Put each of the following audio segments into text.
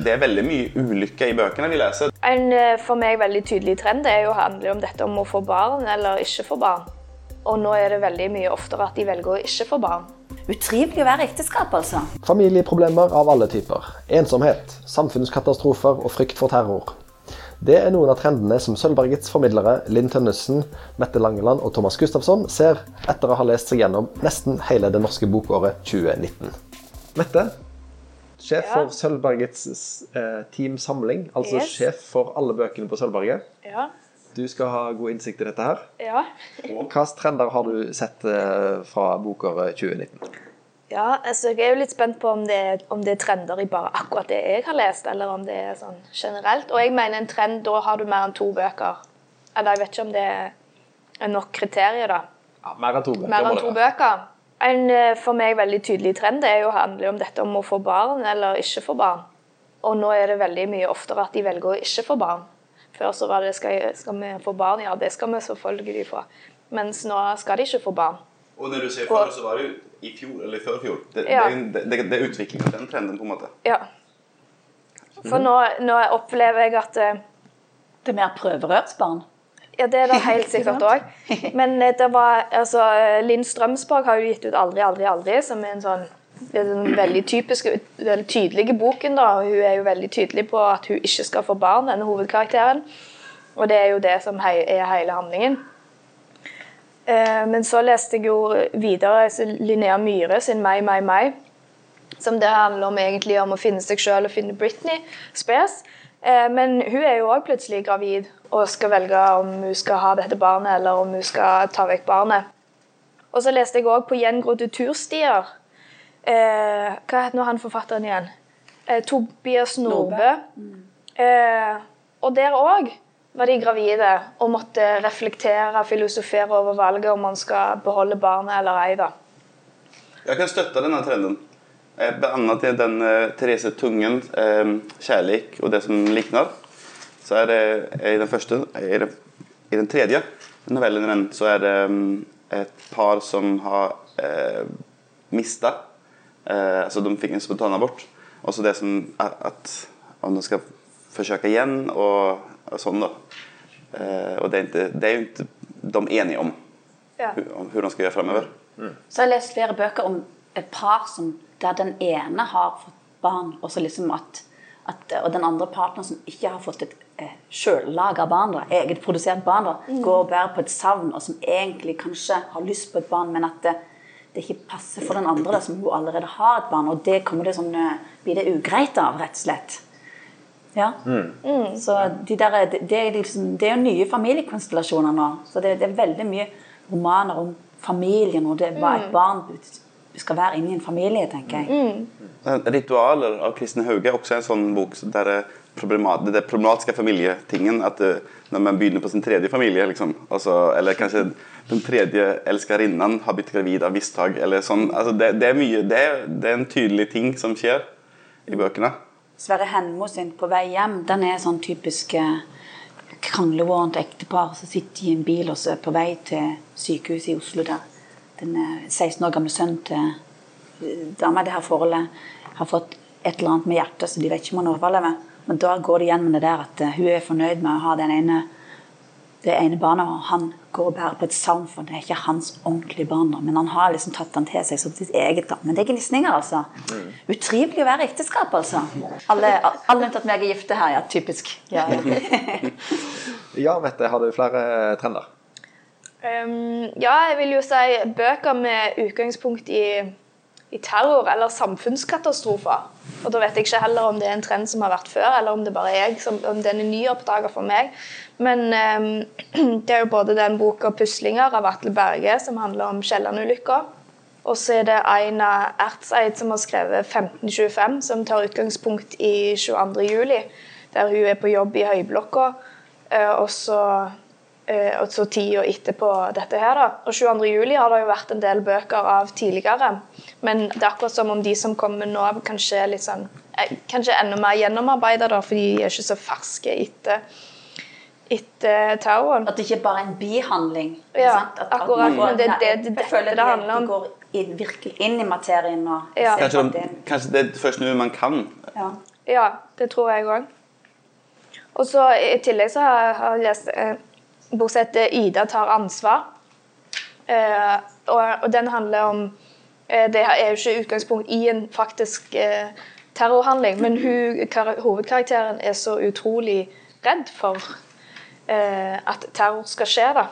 Det er veldig mye ulykke i bøkene vi leser. En eh, for meg veldig tydelig trend det er jo handler om dette om å få barn eller ikke få barn. Og nå er det veldig mye oftere at de velger å ikke få barn. Utrivelig å være i ekteskap, altså. Familieproblemer av alle typer. Ensomhet, samfunnskatastrofer og frykt for terror. Det er noen av trendene som Sølvbergets formidlere Linn Tønnesen, Mette Langeland og Thomas Gustafsson ser etter å ha lest seg gjennom nesten hele det norske bokåret 2019. Mette, sjef Ja. for Sølvbergets eh, Team Samling, altså Yes. sjef for alle bøkene på Sølvberget. Ja. Du skal ha god innsikt i dette her. Ja. Hvilke trender har du sett eh, fra bokåret 2019? Ja, altså Jeg er jo litt spent på om det, er, om det er trender i bare akkurat det jeg har lest, eller om det er sånn generelt. Og jeg mener en trend, da har du mer enn to bøker. Eller jeg vet ikke om det er nok kriterier, da. Ja, mer enn to bøker. Mer enn to bøker. En eh, for meg veldig tydelig trend det er jo handler om dette om å få barn eller ikke få barn. Og nå er det veldig mye oftere at de velger å ikke få barn. Før så var det skal, skal vi få barn? Ja, det skal vi selvfølgelig få. Mens nå skal de ikke få barn. Og når du sier før, så var det jo i fjor eller før førfjor. Det, Ja. det, det, det er utvikling av den trenden, på en måte. Ja. For nå, nå opplever jeg at eh, Det er mer prøverørsbarn. Ja, det er det helt sikkert òg. Men eh, det var altså Linn Strømsborg har jo gitt ut 'Aldri, aldri, aldri', som er en sånn det er den veldig typiske, veldig tydelige boken. da, og Hun er jo veldig tydelig på at hun ikke skal få barn, denne hovedkarakteren. Og det er jo det som hei, er hele handlingen. Eh, men så leste jeg jo videre Linnea Myhre sin 'Meg, meg, meg'. Som det handler om egentlig om å finne seg sjøl og finne Britney Spears. Eh, men hun er jo òg plutselig gravid og skal velge om hun skal ha dette barnet eller om hun skal ta vekk barnet. Og så leste jeg òg på Gjengrodde turstier. Eh, hva het nå han forfatteren igjen? Eh, Tobias Nordbø. Eh, og der òg var de gravide og måtte reflektere, filosofere over valget om man skal beholde barnet eller ei. da. Jeg kan støtte denne trenden. Eh, annet i den eh, Therese Tungen, eh, 'Kjærlighet og det som liknar', så er det i den første i den, I den tredje novellen i den, så er det mm, et par som har eh, mista eh, Altså, de fikk en spontanabort. Og så det som er at om de skal forsøke igjen og, og sånn, da. Eh, og det er, ikke, det er jo ikke de enige om, Ja. om hvordan de skal gjøre fremover. Så har jeg lest flere bøker om et par som, der den ene har fått barn, og, så liksom at, at, og den andre partneren som ikke har fått et eh, sjøllaga barn, da, egenprodusert barn, da, går og bærer på et savn, og som egentlig kanskje har lyst på et barn, men at det, det ikke passer for den andre, da, som jo allerede har et barn. Og det kommer det sånn, eh, blir det ugreit av, rett og slett. Ja. Så de der, det, det, er liksom, det er jo nye familiekonstellasjoner nå. Så det, det er veldig mye romaner om familien og det, hva et barn skal være inni en familie, tenker jeg. Ritualer av Kristin Hauge er også en sånn bok der det, problematiske, er problematiske familietingen at det, når man begynner på sin tredje familie, liksom, altså, eller kanskje den tredje elskerinnen har blitt gravid av mistak, eller sånn. Altså, det, det, er mye, det, det er en tydelig ting som skjer i bøkene. Sverre Henmo sin 'På vei hjem' den er sånn typisk eh, kranglevorent ektepar som sitter i en bil og så er på vei til sykehuset i Oslo. der Den eh, 16 år gamle sønnen til eh, dama i det her forholdet har fått et eller annet med hjertet, så de vet ikke om hun overlever. Men da går det igjen med det der at eh, hun er fornøyd med å ha den ene, det ene barnet, og han går og bærer på et savn, for det er ikke hans ordentlige barn. Men han har liksom tatt den til seg som sitt eget. da. Men det er gnisninger, altså. Utrivelig å være i ekteskap, altså. Alle, alle unntatt meg er gifte her, ja. Typisk. Ja, ja. Ja, Mette, har du flere trender? Um, ja, jeg vil jo si bøker med utgangspunkt i, i terror eller samfunnskatastrofer. Og da vet jeg ikke heller om det er en trend som har vært før, eller om det bare er jeg, som, om den er nyoppdaga for meg. Men um, det er jo både den boka 'Puslinger' av Atle Berge, som handler om Kielland-ulykka. Og så er det Aina Ertseid som har skrevet 1525, som tar utgangspunkt i 22. juli, der hun er på jobb i Høyblokka. eh, Og så Eh, og så tida etterpå dette her, da. Og 22. juli har det jo vært en del bøker av tidligere. Men det er akkurat som om de som kommer nå, kanskje er litt sånn eh, Kanskje enda mer gjennomarbeida, da, for de er ikke så ferske etter, etter terroren. At det ikke bare er en bihandling. Ja, sant? At, at akkurat, Går, men det er det- det, det- det, det handler om. Går inn, virkelig inn i materien og Ja. Kanskje, det de, kanskje det er først nå man kan. ja. Ja, Det tror jeg òg. Og så I tillegg så har har jeg lest en bok 'Ida tar ansvar'. Eh, og, den handler om eh, Det er jo ikke utgangspunkt i en faktisk eh, terrorhandling, men hun, kar hovedkarakteren er så utrolig redd for eh, at terror skal skje. da.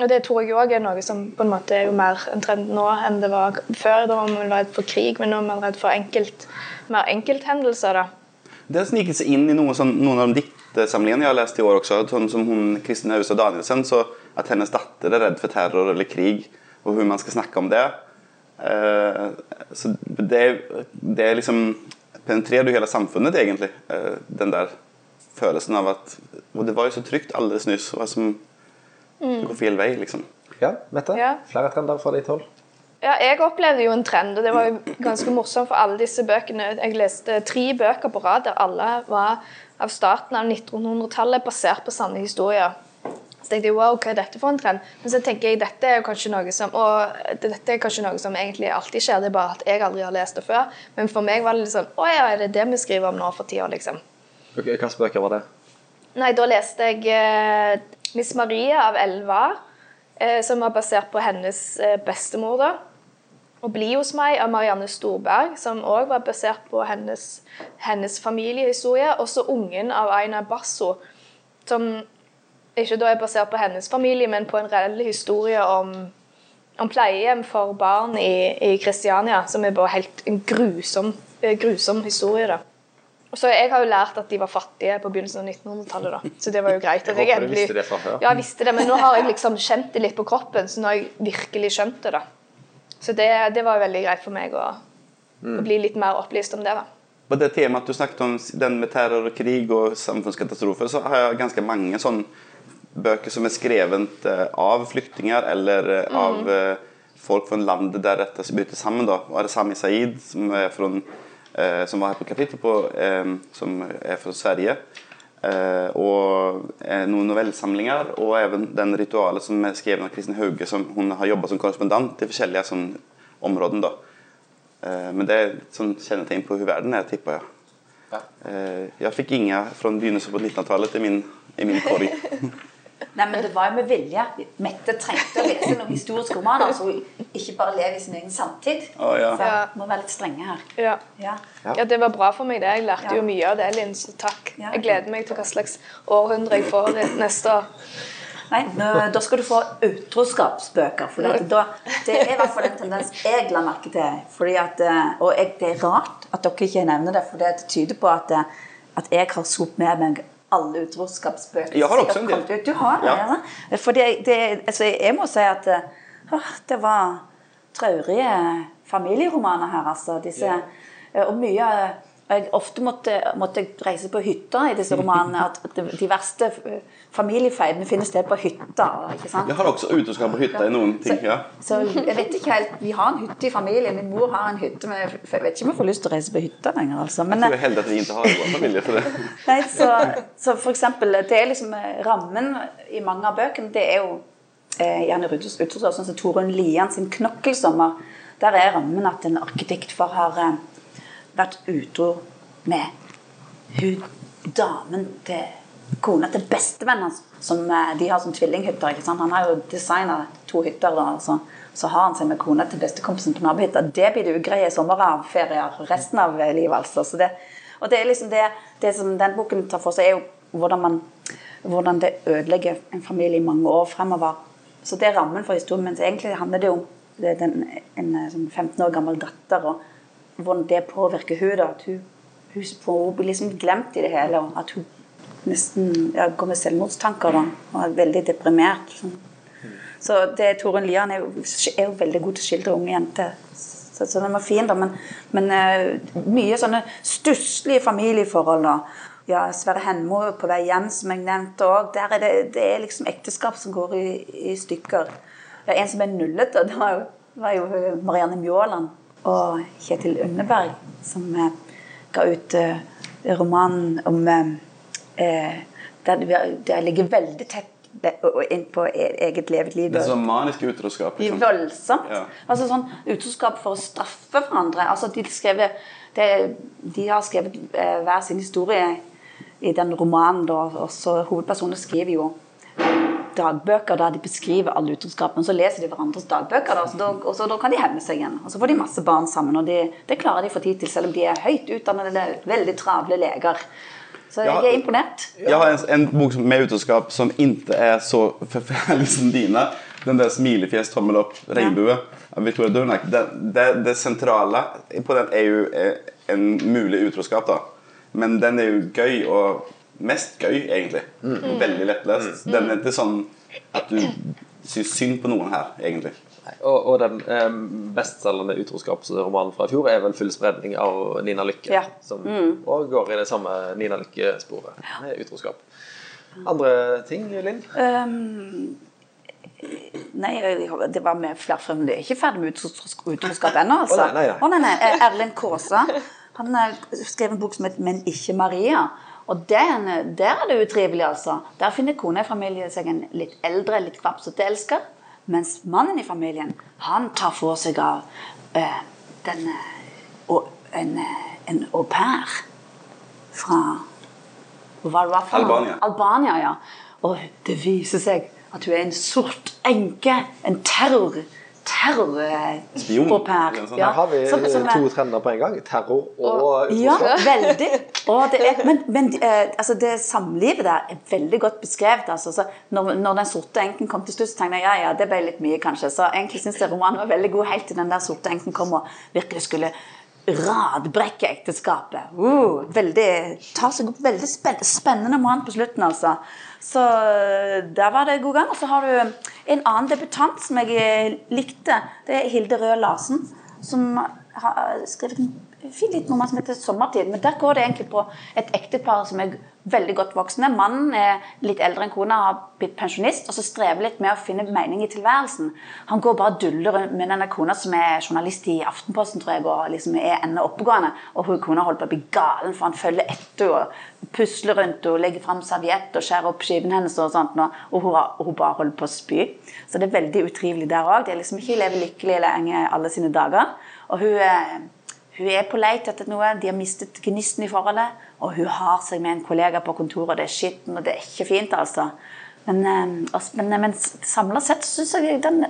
Og Det tror jeg òg er noe som på en måte er jo mer en trend nå enn det var før. Da var man redd for krig, men nå er man redd for enkelt, mer enkelthendelser. da. Det har sniket seg inn i noen, sånn, noen av de diktsamlingene jeg har lest i år også. Sånn som hun, Kristin Hausa Danielsen, så at hennes datter er redd for terror eller krig, og hvordan man skal snakke om det. Eh, så det, det er liksom penetrerer jo hele samfunnet, egentlig. Eh, den der følelsen av at Og det var jo så trygt alldeles nyss. Hva som mm. går feil vei, liksom. Ja, Mette? Ja. Flere trender fra ditt hold? Ja, jeg opplevde jo en trend, og det var jo ganske morsomt for alle disse bøkene. Jeg leste tre bøker på rad der alle var av starten av 1900-tallet, basert på sanne historier. Så tenkte jeg wow, hva er dette for en trend? Men så tenker jeg dette er kanskje noe som og dette er kanskje noe som egentlig alltid skjer, det er bare at jeg aldri har lest det før. Men for meg var det litt sånn Å ja, er det det vi skriver om nå for tida, liksom? Ok, Hvilke bøker var det? Nei, da leste jeg eh, Miss Maria av Elva, eh, som var basert på hennes eh, bestemor. da. Og Bli hos meg av Marianne Storberg, som òg var basert på hennes, hennes familiehistorie. Også Ungen av Aina Basso, som ikke da er basert på hennes familie, men på en reell historie om, om pleiehjem for barn i, i Kristiania, som er bare helt en grusom, eh, grusom historie. da. Så Jeg har jo lært at de var fattige på begynnelsen av 1900-tallet, da. så det var jo greit. Jeg, Jeg håper du visste det fra før. Ja, jeg visste det, men nå har jeg liksom kjent det litt på kroppen, så nå har jeg virkelig skjønt det. da. Så det, det var veldig greit for meg å, å bli litt mer opplyst om det. da. På det temaet du snakket om, den med terror og krig og samfunnskatastrofer, så har jeg ganske mange sånne bøker som er skrevet eh, av flyktninger eller eh, av mm. folk fra landet der dette bryter sammen. da. Og Sami Said, som, er fra, som var her på kapittelet, som er fra Sverige. Eh, og eh, noen novellesamlinger, og even den ritualet som er skrevet av Kristin Hauge, som hun har jobbet som korrespondent i forskjellige sånn, områder. da. Eh, men det er sånn kjennetegn på hvordan verden er, tipper jeg. Ja. Jeg fikk ingen fra begynnelsen på 1900-tallet i min, i min korg. Nei, men det var jo med vilje. Mette trengte å lese noen historiske romaner, så hun ikke bare lever i sin egen samtid. Oh, ja. Så Ja. må være litt strenge her. Ja. Ja. Ja. det var bra for meg, det. Jeg lærte Ja. jo mye av det, Linn, så takk. Ja. Jeg gleder meg til hva slags århundre jeg får neste år. Nei, nå, da skal du få utroskapsbøker. For det, da, det er i hvert fall en tendens jeg la merke til. Fordi at, eh, og jeg, det er rart at dere ikke nevner det, for det tyder på at, eh, at jeg har sopt med meg alle utroskapsbøker. Jeg har også en del. Du har det, Ja. ja. For det, det, altså, jeg må si at å, det var traurige familieromaner her, altså. Disse, ja. og mye eh, jeg ofte måtte, måtte jeg reise på hytta i disse romanene. At de verste familiefeidene finner sted på hytta. ikke sant? Jeg har også utroskap på hytta i noen ting. ja. Så jeg vet ikke helt, Vi har en hytte i familien. Min mor har en hytte, men jeg jeg vet ikke om jeg får lyst til å reise på hytta lenger. altså. Men, Jeg tror heldig at vi ikke har noen familie. Så det. nei, så, så for eksempel, det er liksom eh, Rammen i mange av bøkene det er jo eh, gjerne utroskap, sånn som Torunn Lian sin 'Knokkelsommer'. Der er rammen at en arkitektfar har eh, vært utro med hun damen til kona til bestevennen hans, som eh, de har som tvillinghytter. ikke sant? Han har jo designa to hytter, da, så, så har han seg med kona til bestekompisen på nabohytta. Det blir det ugreie sommerferier resten av livet, altså. Så det, og det er liksom det, det som den boken tar for seg, er jo hvordan, man, hvordan det ødelegger en familie i mange år fremover. Så det er rammen for historien, Mens egentlig handler det om det den, en eh, sånn 15 år gammel datter, og hvordan det påvirker hun da, at hun, hun, får, blir liksom glemt i det hele, og at hun nesten ja, går med selvmordstanker da, og er veldig deprimert. Sånn. Så det Torunn Lian er, jo- er jo veldig god til å skildre unge jenter. Så, så den var fin, da. Men, men uh, mye sånne stusslige familieforhold. da. Ja, Sverre Henmo på vei hjem, som jeg nevnte òg. Det, det er liksom ekteskap som går i, i stykker. Ja, en som er nullete, det var jo, var jo Marianne Mjåland og Kjetil Underberg, som uh, ga ut uh, romanen om eh, der det, det ligger veldig tett inn på e- eget levet liv. Det er sånn manisk utroskap. Liksom. voldsomt. Ja. Altså sånn Utroskap for å straffe hverandre. Altså de, skrevet, det, de har skrevet eh, hver sin historie i den romanen, da, og så hovedpersonene skriver jo dagbøker der de beskriver all utroskapen. Så leser de hverandres dagbøker, da, så da, og så da kan de hevne seg igjen. Og så får de masse barn sammen, og de, det klarer de for tid til, selv om de er høyt utdannede, veldig travle leger. Så jeg, jeg er imponert. Jeg har en, en bok med utroskap som ikke er så forferdelig som dine. Den der smilefjes, tommel opp, regnbue av Victoria Durnak. Det, det, det sentrale på den er jo eh, en mulig utroskap, da. Men den er jo gøy, og mest gøy, egentlig. Mm. veldig lettlest. Den er ikke sånn at du syns synd på noen her, egentlig. Og, og den um, bestselgende utroskapsromanen fra i fjor er vel 'Full spredning' av Nina Lykke. Ja. Som også går i det samme Nina Lykke-sporet med utroskap. Andre ting, Linn? Um, nei, det var med flere frem. Det er ikke ferdig med utros- utroskap ennå, altså. Å, nei, nei, nei. Å, nei, nei. Erlend Kaasa han eh, skrev en bok som heter 'Men ikke Maria'. Og den, eh, der er det utrivelig, altså. Der finner kona i familien seg en litt eldre, litt kvapsete elsker. Mens mannen i familien, han tar for seg av eh, denne, og, en, eh, en au pair fra? Albania. Albania, ja. Og det viser seg at hun er en sort enke. En terror... Terror... Spion, au pair. eller noe sånt. Ja. Her har vi Som- som er- to trender på en gang. Terror og ja, veldig. Og det er, men men eh, altså det samlivet der er veldig godt beskrevet. Altså. Så når, når den sorte enken kom til slutt, så tenkte jeg ja, ja, det ble litt mye, kanskje. Så egentlig syns jeg romanen var veldig god helt til den der sorte enken kom og virkelig skulle radbrekke ekteskapet. Uh, veldig, tar seg opp veldig spenn, spennende mann på slutten, altså. Så eh, der var det god gang. Og så har du en annen debutant som jeg eh, likte. Det er Hilde Røe Larsen, som har skrevet en fin liten roman som heter 'Sommertid'. Men der går det egentlig på et ektepar som er veldig godt voksne. Mannen er litt eldre enn kona, har blitt pensjonist og så strever litt med å finne mening i tilværelsen. Han går bare og duller med denne kona som er journalist i Aftenposten, tror jeg, og liksom er enda oppegående. Og hun kona holder på å bli galen, for han følger etter og pusler rundt og legger fram serviett og skjærer opp skiven hennes og sånt. Og hun, hun bare holder på å spy. Så det er veldig utrivelig der òg. De er liksom ikke lever lykkelig lenge alle sine dager. Og hun er hun er på leit etter noe, de har mistet gnisten i forholdet, og hun har seg med en kollega på kontoret, og det er skitten, og det er ikke fint, altså. Men, eh, men, men samla sett syns jeg den,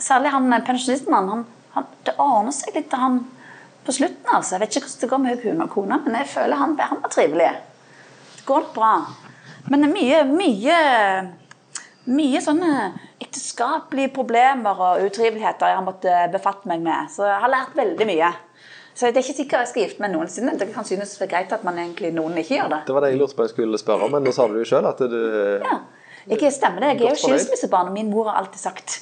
Særlig han eh, pensjonisten, han, han, det ordner seg litt han på slutten, altså. Jeg vet ikke hvordan det går med hun og kona, men jeg føler han, han var trivelig. Det går bra. Men mye, mye mye sånne ekteskapelige problemer og utriveligheter jeg har måttet befatte meg med. Så jeg har lært veldig mye. Så det er ikke sikkert jeg skal gifte meg noensinne. Det kan synes det er greit at man egentlig noen ikke gjør det. Det var det jeg lurte på jeg skulle spørre om, men nå sa du jo sjøl at du Ja. Jeg stemmer det. Jeg er jo skilsmissebarn, og min mor har alltid sagt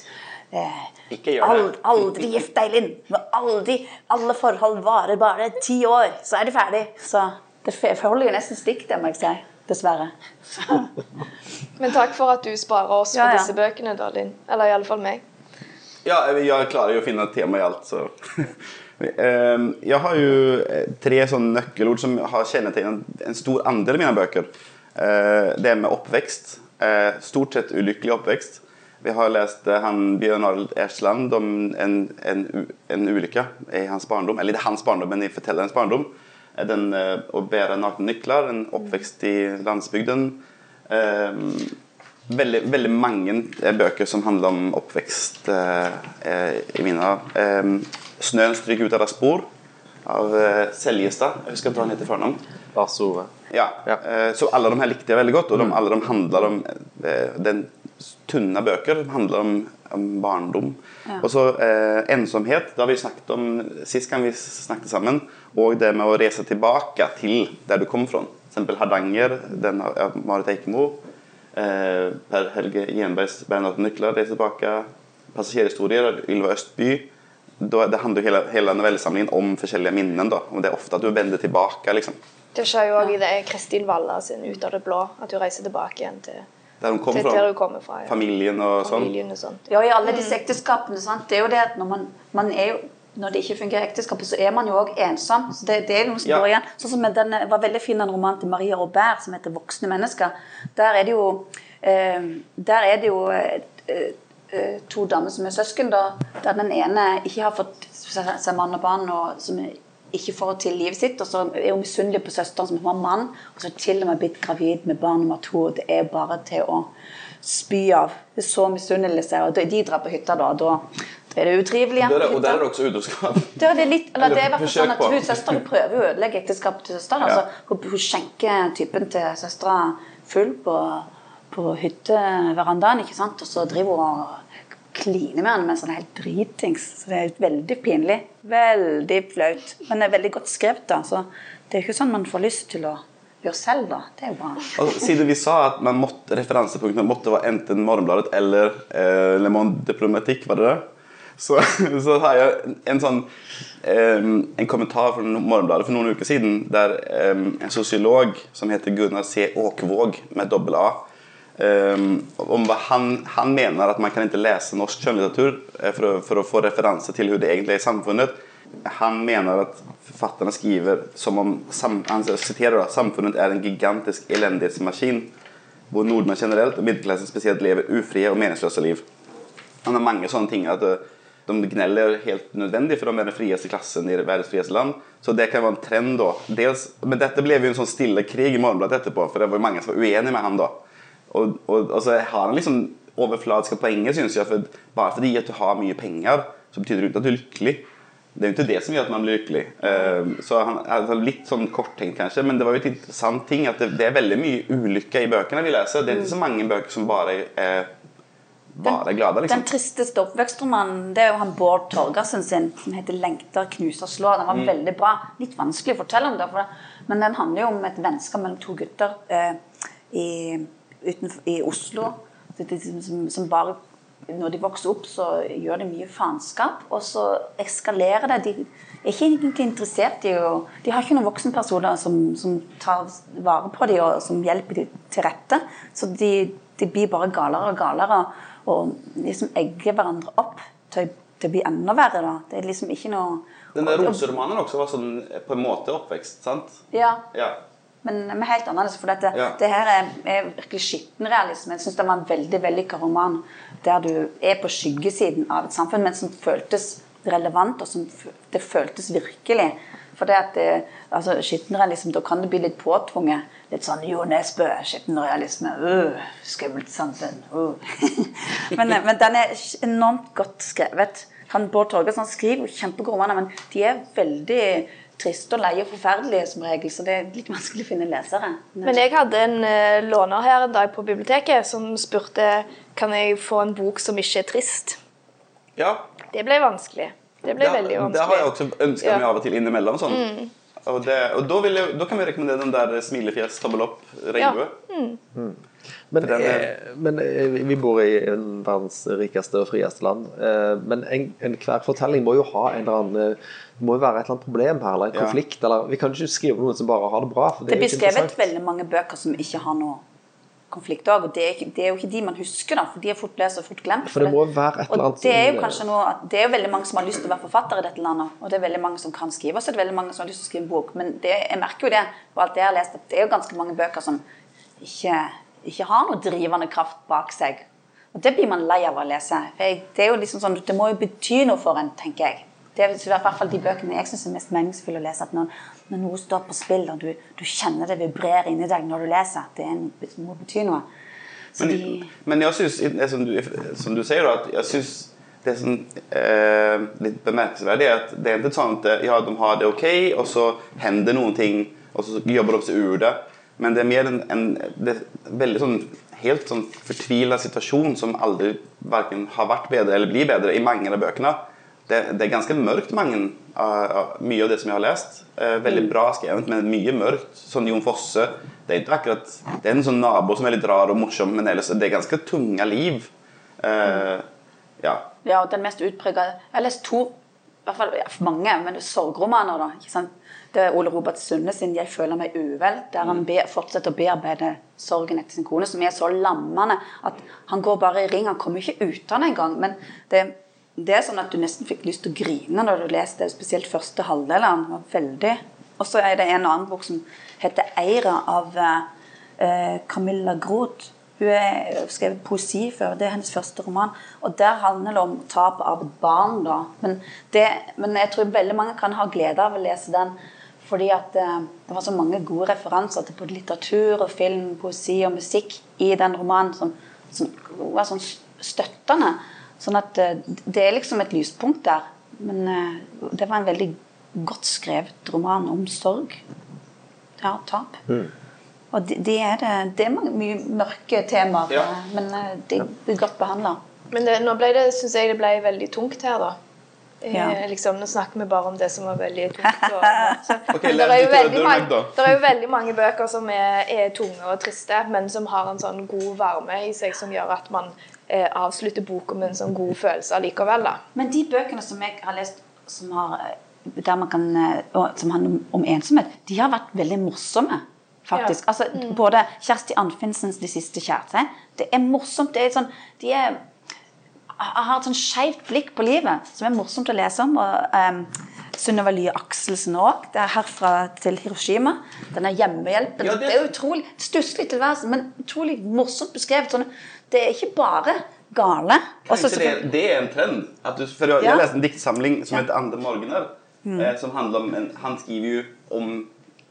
eh, Ikke gjør det. Ald, aldri gift deg, Linn. Aldri, alle forhold varer bare ti år, så er de ferdig. Så det forholder jo nesten stikk, det må jeg si. Dessverre. Men takk for at du sparer oss Ja, for ja. disse bøkene, da, Linn. Eller iallfall meg. Ja, jeg klarer jo å finne et tema i alt, så Jeg har jo eh, tre sånne nøkkelord som har kjennetegnet en stor andel av mine bøker. Eh, Det med oppvekst. Eh, Stort sett ulykkelig oppvekst. Vi har lest han Bjørn Arild Ersland om en, en, en ulykke i hans barndom. Eller det er hans barndom, men i fortellerens barndom. Den å bære nakne nykler, en oppvekst i landsbygden. Ehm, veldig, veldig mange bøker som handler om oppvekst i mine. 'Snøen stryker ut av deres spor' av eh, Seljestad. Jeg husker ikke hva han heter fornavn. Lars Ove. Ja. Ja. eh, Så alle de her likte jeg veldig godt, og de, alle de handler om eh, Den tunne bøker handler om, om barndom. Og så eh, ensomhet. Det har vi snakket om sist gang vi snakket sammen. Og det med å reise tilbake til der du kom fra. F.eks. Hardanger, den av av Marit Eikemo. Eh, per Helge Gjenbergs 'Bernhard Nykler' reiser tilbake. 'Passasjerhistorier' av Ylva Østby. Det handler jo hele, hele novellesamlingen om forskjellige minnen. da, og Det er ofte at du vender tilbake. liksom. Det skjer jo òg i det Kristin Walla sin 'Ut av det blå', at hun reiser tilbake igjen til, Der hun kommer fra. hun kommer fra. Ja. Familien og sånn. Familien og sånt. Ja, i alle disse ekteskapene. Sant? Det er jo det at når man, man er jo når det ikke fungerer i ekteskapet, så er man jo òg ensom. Så det, det er noe som Ja. går igjen. Sånn som den, var veldig fin en roman til Maria Robert som heter 'Voksne mennesker'. Der er det jo, eh, der er det jo eh, to damer som er søsken, da, der den ene ikke har fått seg mann og barn, og som ikke får til livet sitt. Og så er hun misunnelig på søsteren som har mann, og så til og med blitt gravid med barn nummer to. og Det er bare til å spy av. Det er så misunnelse. Og de drar på hytta da, og da er det utrivelig det, og der er det også utroskap. Det er, litt, eller det er sånn at hun, Søsteren prøver å ødelegge ekteskapet til søsteren. Ja. Altså, hun, hun skjenker typen til søstera full på, på hytteverandaen, ikke sant? og så driver hun og kliner med han han er helt dritings. Så det er veldig pinlig. Veldig flaut. Men det er veldig godt skrevet, da. Så det er ikke sånn man får lyst til å gjøre selv, da. Det er jo bra. Altså, siden vi sa at man måtte, referansepunktene måtte være enten Morgenbladet eller eh, Le Monde Diplomatikk, var det det? Så, så har jeg en sånn eh, en kommentar fra Morgenbladet for noen uker siden der eh, en sosiolog som heter Gunnar C. Åkvåg med dobbel A eh, om han, han mener at man kan ikke lese norsk skjønnlitteratur eh, for, å- for å få referanse til hvordan det egentlig er i samfunnet. Han mener at forfatterne skriver som om han siterer da, samfunnet er en gigantisk elendighetsmaskin hvor nordmenn generelt og middelklassen spesielt lever ufrie og meningsløse liv. Han har mange sånne ting at eh, de gneller helt nødvendig, for de er den frieste klassen i verdens frieste land. Så det kan være en trend da. Dels, men dette ble jo en sånn stille krig i Morgenbladet etterpå, for det var jo mange som var uenige med han da. Og, og, og så har han liksom overfladiske poenget, synes jeg, for bare fordi at du har mye penger, så betyr det ikke at du er lykkelig. Det er jo ikke det som gjør at man blir lykkelig. Eh, så han altså litt sånn korttenkt kanskje, men det var jo et interessant ting at det, er veldig mye ulykke i bøkene vi leser. Det er ikke så mange bøker som bare er bare glade, liksom. Den tristeste oppvekstromanen det er jo han Bård Torgersen sin, som heter 'Lengter, knuser, slår'. Den var Mm. veldig bra. Litt vanskelig å fortelle om det, men den handler jo om et vennskap mellom to gutter eh, i, utenfor, i Oslo. Det- Som, som bare Når de vokser opp, så gjør de mye faenskap, og så eskalerer det. De er ikke egentlig interessert i å De har ikke noen voksenpersoner som, som tar vare på dem og som hjelper dem til rette. Så de, de blir bare galere og galere og liksom egger hverandre opp til, til å bli enda verre. da. Det er liksom ikke noe Den der roseromanen også var sånn på en måte oppvekst, sant? Ja, Ja. Men, med helt annerledes. For dette, Ja. det her er, er virkelig skittenrealisme. Jeg syns det var en veldig vellykka roman der du er på skyggesiden av et samfunn, men som føltes relevant, og som det føltes virkelig. For det at det, altså, skittenrealisme, da kan det bli litt påtvunget. Litt sånn Jo Nesbø, skittenrealisme, uh, skummelt samfunn. Uh. men, men den er enormt godt skrevet. Han Bård Torgersen skriver jo kjempegode romaner, men de er veldig triste og leie og forferdelige som regel, så det er litt vanskelig å finne lesere. Men jeg hadde en uh, låner her en dag på biblioteket som spurte kan jeg få en bok som ikke er trist. ja. Det ble vanskelig. Det ble det, veldig det har jeg også ønsket meg av og til innimellom. Sånn. Og, det, og da, vil jeg, da kan vi rekommendere den der smilefjes, tommel opp, regnbue. Men, er- eh, men eh, vi bor i en verdens rikeste og frieste land. Men Men en- fortelling må jo ha en eller annen eh, Det må jo være et eller annet problem her, eller en Ja. konflikt. Eller, vi kan ikke skrive noen som bare har det bra. For det, Det er blir ikke skrevet veldig mange bøker som ikke har noe konflikt òg, og det er, ikke, det er jo ikke de man husker, da, for de er fort lest og fort glemt. For det må være et eller og det er jo kanskje noe, det er jo veldig mange som har lyst til å være forfatter i dette landet, og det er veldig mange som kan skrive, og så er det veldig mange som har lyst til å skrive en bok. Men det, jeg merker jo det på alt det jeg har lest, at det er jo ganske mange bøker som ikke, ikke har noe drivende kraft bak seg. Og det blir man lei av å lese. For det er jo liksom sånn, det må jo bety noe for en, tenker jeg. Det er i hvert fall de bøkene jeg syns er mest meningsfulle å lese. At når, når noe står på spill, og du, du kjenner det vibrere inni deg når du leser, det en, må bety noe. Så Men, de, men jeg synes, som som du sier, da, at jeg synes det som er litt bemerkelsesverdig, er at det er ikke sånn at ja, de har det ok, og så hender noen ting, og så jobber de seg ur det. Men det er mer en, en det er veldig sånn, helt sånn fortvilet situasjon som aldri verken har vært bedre eller blir bedre i mange av bøkene. Det, det er ganske mørkt, mange, av- av- mye av det som jeg har lest. Uh, veldig bra skrevet, men mye mørkt. Sånn Jon Fosse. Det er ikke akkurat Det er en sånn nabo som er litt rar og morsom, men ellers det er ganske tunge liv. Uh, ja. Ja, og den mest utprega Jeg har lest to, i hvert fall ja, mange, men er sorgromaner. da, ikke sant? Det er Ole Robert Sunde sin 'Jeg føler meg uvel', der han be, fortsetter å bearbeide sorgen etter sin kone, som er så lammende at han går bare i ring. Han kommer ikke ut av den engang. Men det, det er sånn at du nesten fikk lyst til å grine når du leste det, spesielt første halvdel. Han var veldig. Og så er det en annen bok som heter 'Eira' av eh, Camilla Groth. Hun har skrevet poesi før. Det er hennes første roman. Og der handler det om tap av et barn. da. Men, det, men jeg tror veldig mange kan ha glede av å lese den. Fordi at eh, det var så mange gode referanser til både litteratur og film, poesi og musikk i den romanen som, som var sånn støttende. Sånn at eh, det er liksom et lyspunkt der. Men eh, det var en veldig godt skrevet roman om sorg. Ja, tap. Og det, de er det Det er mange, mye mørke temaer, Ja. men det de godt behandla. Men det, nå ble det, synes jeg det ble veldig tungt her, da. Eh, Ja. Liksom, nå snakker vi bare om det som var veldig tungt. Og, så, Ok, det er, jo veldig mange, det er jo veldig mange bøker som er, er tunge og triste, men som har en sånn god varme i seg som gjør at man eh, avslutter boka med en sånn god følelse allikevel. da. Men de bøkene som jeg har lest som, har, eh, der man kan, eh, som handler om, om ensomhet, de har vært veldig morsomme. Faktisk. Ja. Altså, Både Kjersti Anfinsens 'De siste kjæreste'. Det er morsomt. det er sånn, De er, har et sånn skeivt blikk på livet som er morsomt å lese om. og um, Sunniva Lye Akselsen òg. Det er 'Herfra til Hiroshima'. Den er hjemmehjelpen. Ja, det... det- er utrolig stusslig tilværelse, men utrolig morsomt beskrevet. Sånn, det er ikke bare gale. Også det, det er en trend? At du, for jeg, Ja. jeg leste en diktsamling som heter 'Andre morgener'. Eh, som handler om en, Han skriver jo om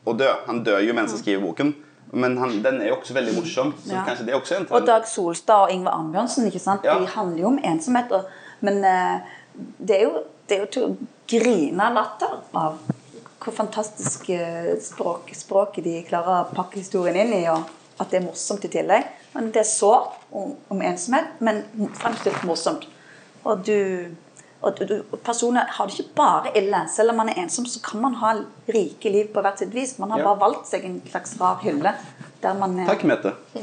å dø. Han dør jo mens han skriver boken. Men han, den er jo også veldig morsom, så Ja. kanskje det er også en Og. Dag Solstad og Ingvar Ambjørnsen, ikke sant? Ja. de handler jo om ensomhet. Og, men uh, det er jo, det er jo til å grine latter av hvor fantastisk eh, språk, språket de klarer å pakke historien inn i, og at det er morsomt i tillegg. Men det er sårt om, om ensomhet, men fremstilt morsomt. Og du og personer har det ikke bare ille. Selv om man er ensom, så kan man ha rike liv på hvert sitt vis. Man har Ja. bare valgt seg en slags rar hylle. Der man er Takk, Mette.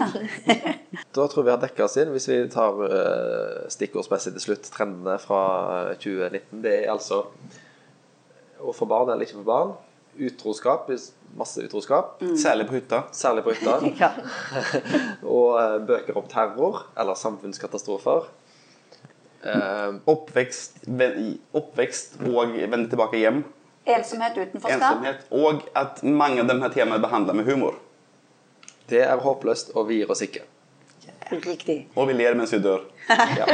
Da tror jeg vi har dekka oss inn, hvis vi tar uh, stikkordsmessig til slutt, trendene fra eh, 2019. Det er altså å få barn eller ikke få barn. Utroskap, masse utroskap. Særlig på hytta. Særlig på hytta. ja. Og eh, bøker om terror eller samfunnskatastrofer. Eh, Oppvekst, ven- oppvekst og vende tilbake hjem. Ensomhet, utenforskap. Ensomhet. Og at mange av de her temaene behandler med humor. det er håpløst, og vi gir oss ikke. Riktig. Og vi ler mens vi dør. Ja.